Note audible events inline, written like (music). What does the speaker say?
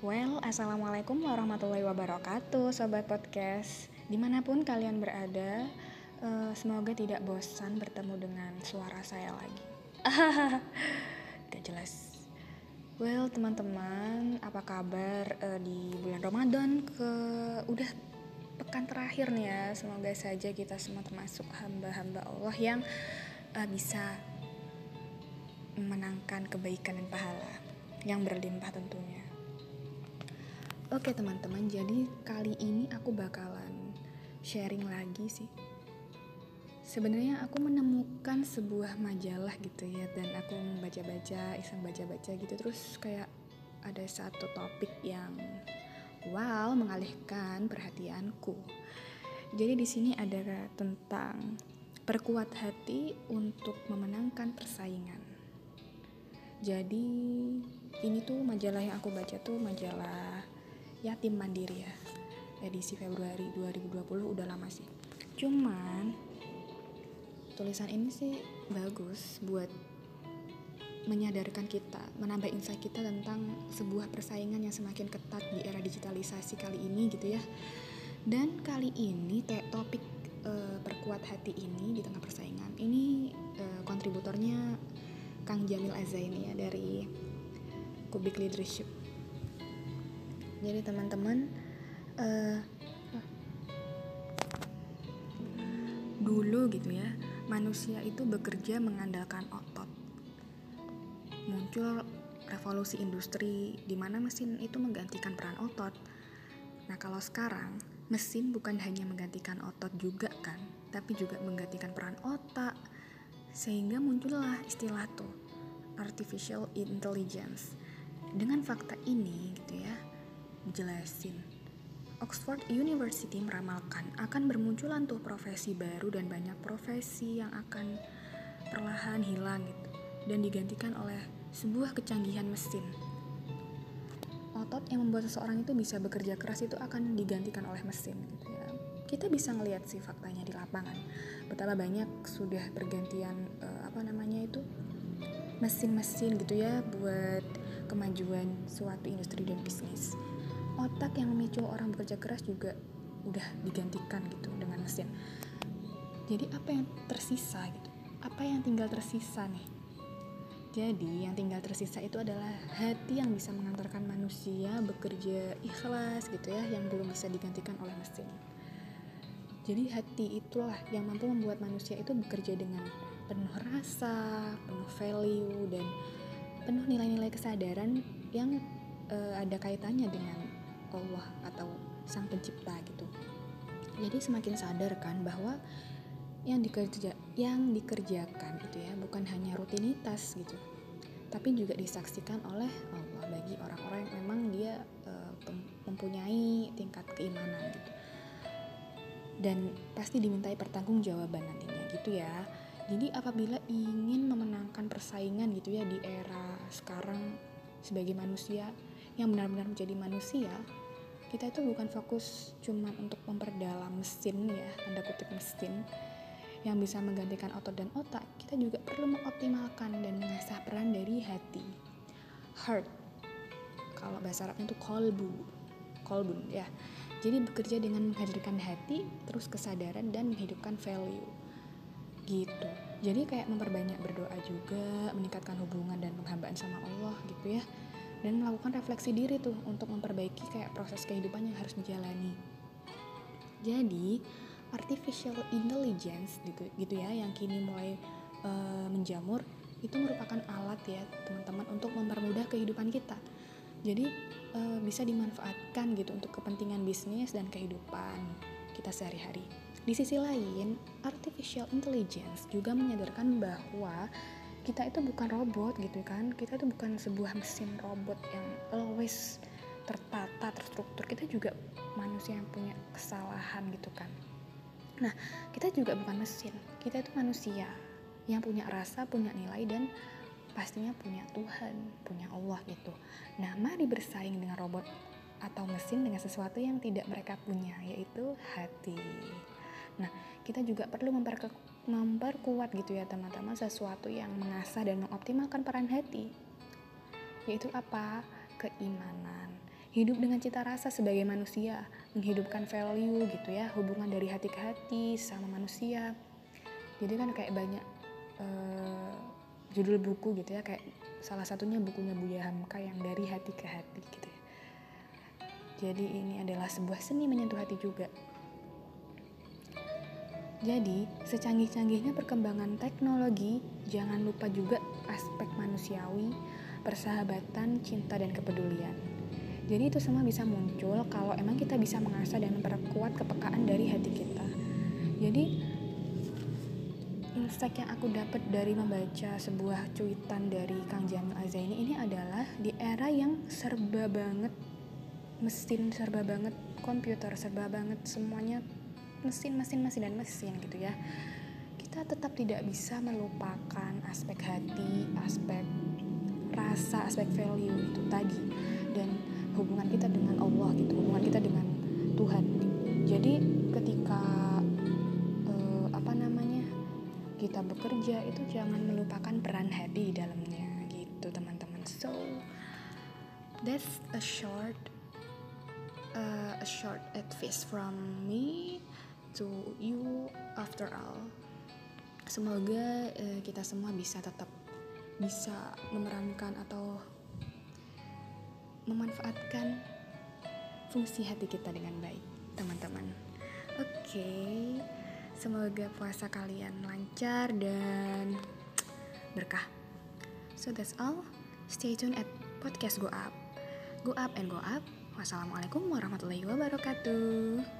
Well, Assalamualaikum warahmatullahi wabarakatuh Sobat Podcast. Di mana pun kalian berada uh, Semoga tidak bosan bertemu dengan suara saya lagi. (laughs) Gak jelas. Well, teman-teman Apa kabar uh, di bulan Ramadan ke Udah pekan terakhir nih ya. Semoga saja kita semua termasuk hamba-hamba Allah Yang uh, bisa menangkan kebaikan dan pahala Yang berlimpah tentunya Oke teman-teman, jadi kali ini aku bakalan sharing lagi sih. Sebenarnya aku menemukan sebuah majalah gitu ya dan aku baca-baca, iseng baca-baca gitu terus kayak ada satu topik yang wow mengalihkan perhatianku. Jadi di sini ada tentang perkuat hati untuk memenangkan persaingan. Jadi ini tuh majalah yang aku baca tuh majalah Yatim Mandiri ya edisi Februari 2020 udah lama sih cuman tulisan ini sih bagus buat menyadarkan kita, menambah insight kita tentang sebuah persaingan yang semakin ketat di era digitalisasi kali ini gitu ya. Dan kali ini topik e, perkuat hati ini di tengah persaingan. Ini e, kontributornya Kang Jamil Azaini ya dari Kubik Leadership jadi teman-teman uh, dulu gitu ya manusia itu bekerja mengandalkan otot. Muncul revolusi industri di mana mesin itu menggantikan peran otot. Nah kalau sekarang mesin bukan hanya menggantikan otot juga kan tapi juga menggantikan peran otak. Sehingga muncullah istilah tuh artificial intelligence. Dengan fakta ini gitu ya jelasin. Oxford University meramalkan akan bermunculan tuh profesi baru dan banyak profesi yang akan perlahan hilang gitu dan digantikan oleh sebuah kecanggihan mesin. Otot yang membuat seseorang itu bisa bekerja keras itu akan digantikan oleh mesin gitu ya. Kita bisa ngelihat sih faktanya di lapangan. Betapa banyak sudah pergantian uh, apa namanya itu mesin-mesin gitu ya buat kemajuan suatu industri dan bisnis otak yang memicu orang bekerja keras juga udah digantikan gitu dengan mesin. Jadi apa yang tersisa gitu? Apa yang tinggal tersisa nih? Jadi yang tinggal tersisa itu adalah hati yang bisa mengantarkan manusia bekerja ikhlas gitu ya yang belum bisa digantikan oleh mesin. Jadi hati itulah yang mampu membuat manusia itu bekerja dengan penuh rasa, penuh value dan penuh nilai-nilai kesadaran yang uh, ada kaitannya dengan Allah atau sang pencipta gitu. Jadi semakin sadar kan bahwa yang dikerja yang dikerjakan itu ya bukan hanya rutinitas gitu tapi juga disaksikan oleh Allah bagi orang-orang yang memang dia uh, mempunyai tingkat keimanan gitu. Dan pasti dimintai pertanggungjawaban nantinya gitu ya. Jadi apabila ingin memenangkan persaingan gitu ya di era sekarang sebagai manusia yang benar-benar menjadi manusia kita itu bukan fokus cuma untuk memperdalam mesin ya tanda kutip mesin yang bisa menggantikan otot dan otak. Kita juga perlu mengoptimalkan dan mengasah peran dari hati. Heart. Kalau bahasa Arabnya itu kolbu. Kolbun ya. Jadi bekerja dengan menghadirkan hati terus kesadaran dan menghidupkan value. Gitu. Jadi kayak memperbanyak berdoa juga meningkatkan hubungan dan penghambaan sama Allah gitu ya dan melakukan refleksi diri tuh untuk memperbaiki kayak proses kehidupan yang harus dijalani. Jadi, artificial intelligence gitu, gitu ya yang kini mulai uh, menjamur itu merupakan alat ya teman-teman untuk mempermudah kehidupan kita. Jadi uh, bisa dimanfaatkan gitu untuk kepentingan bisnis dan kehidupan kita sehari-hari. Di sisi lain, artificial intelligence juga menyadarkan bahwa kita itu bukan robot gitu kan. Kita itu bukan sebuah mesin robot yang always tertata terstruktur. Kita juga manusia yang punya kesalahan gitu kan. Nah kita juga bukan mesin. Kita itu manusia yang punya rasa punya nilai dan pastinya punya Tuhan punya Allah gitu. Nah mari bersaing dengan robot atau mesin dengan sesuatu yang tidak mereka punya yaitu hati. Nah kita juga perlu memperke memperkuat gitu ya teman-teman sesuatu yang mengasah dan mengoptimalkan peran hati yaitu apa keimanan hidup dengan cita rasa sebagai manusia, menghidupkan value gitu ya, hubungan dari hati ke hati sama manusia. Jadi kan kayak banyak uh, judul buku gitu ya, kayak salah satunya bukunya Buya Hamka yang dari hati ke hati gitu ya. Jadi ini adalah sebuah seni menyentuh hati juga. Jadi, secanggih-canggihnya perkembangan teknologi, jangan lupa juga aspek manusiawi, persahabatan, cinta, dan kepedulian. Jadi itu semua bisa muncul kalau emang kita bisa mengasah dan memperkuat kepekaan dari hati kita. Jadi insight yang aku dapat dari membaca sebuah cuitan dari Kang Jamil Azaini ini adalah di era yang serba banget mesin serba banget komputer serba banget semuanya mesin mesin mesin dan mesin gitu ya. Kita tetap tidak bisa melupakan aspek hati aspek rasa aspek value itu tadi. Dan hubungan kita dengan Allah gitu hubungan kita dengan Tuhan. Jadi ketika uh, apa namanya kita bekerja itu jangan melupakan peran hati di dalamnya gitu teman-teman. So that's a short uh, a short advice from me to you after all. Semoga uh, kita semua bisa tetap bisa memerankan atau memanfaatkan fungsi hati kita dengan baik, teman-teman. Oke, okay. semoga puasa kalian lancar dan berkah. So that's all. Stay tuned at podcast Go Up. Go Up and Go Up. Wassalamualaikum warahmatullahi wabarakatuh.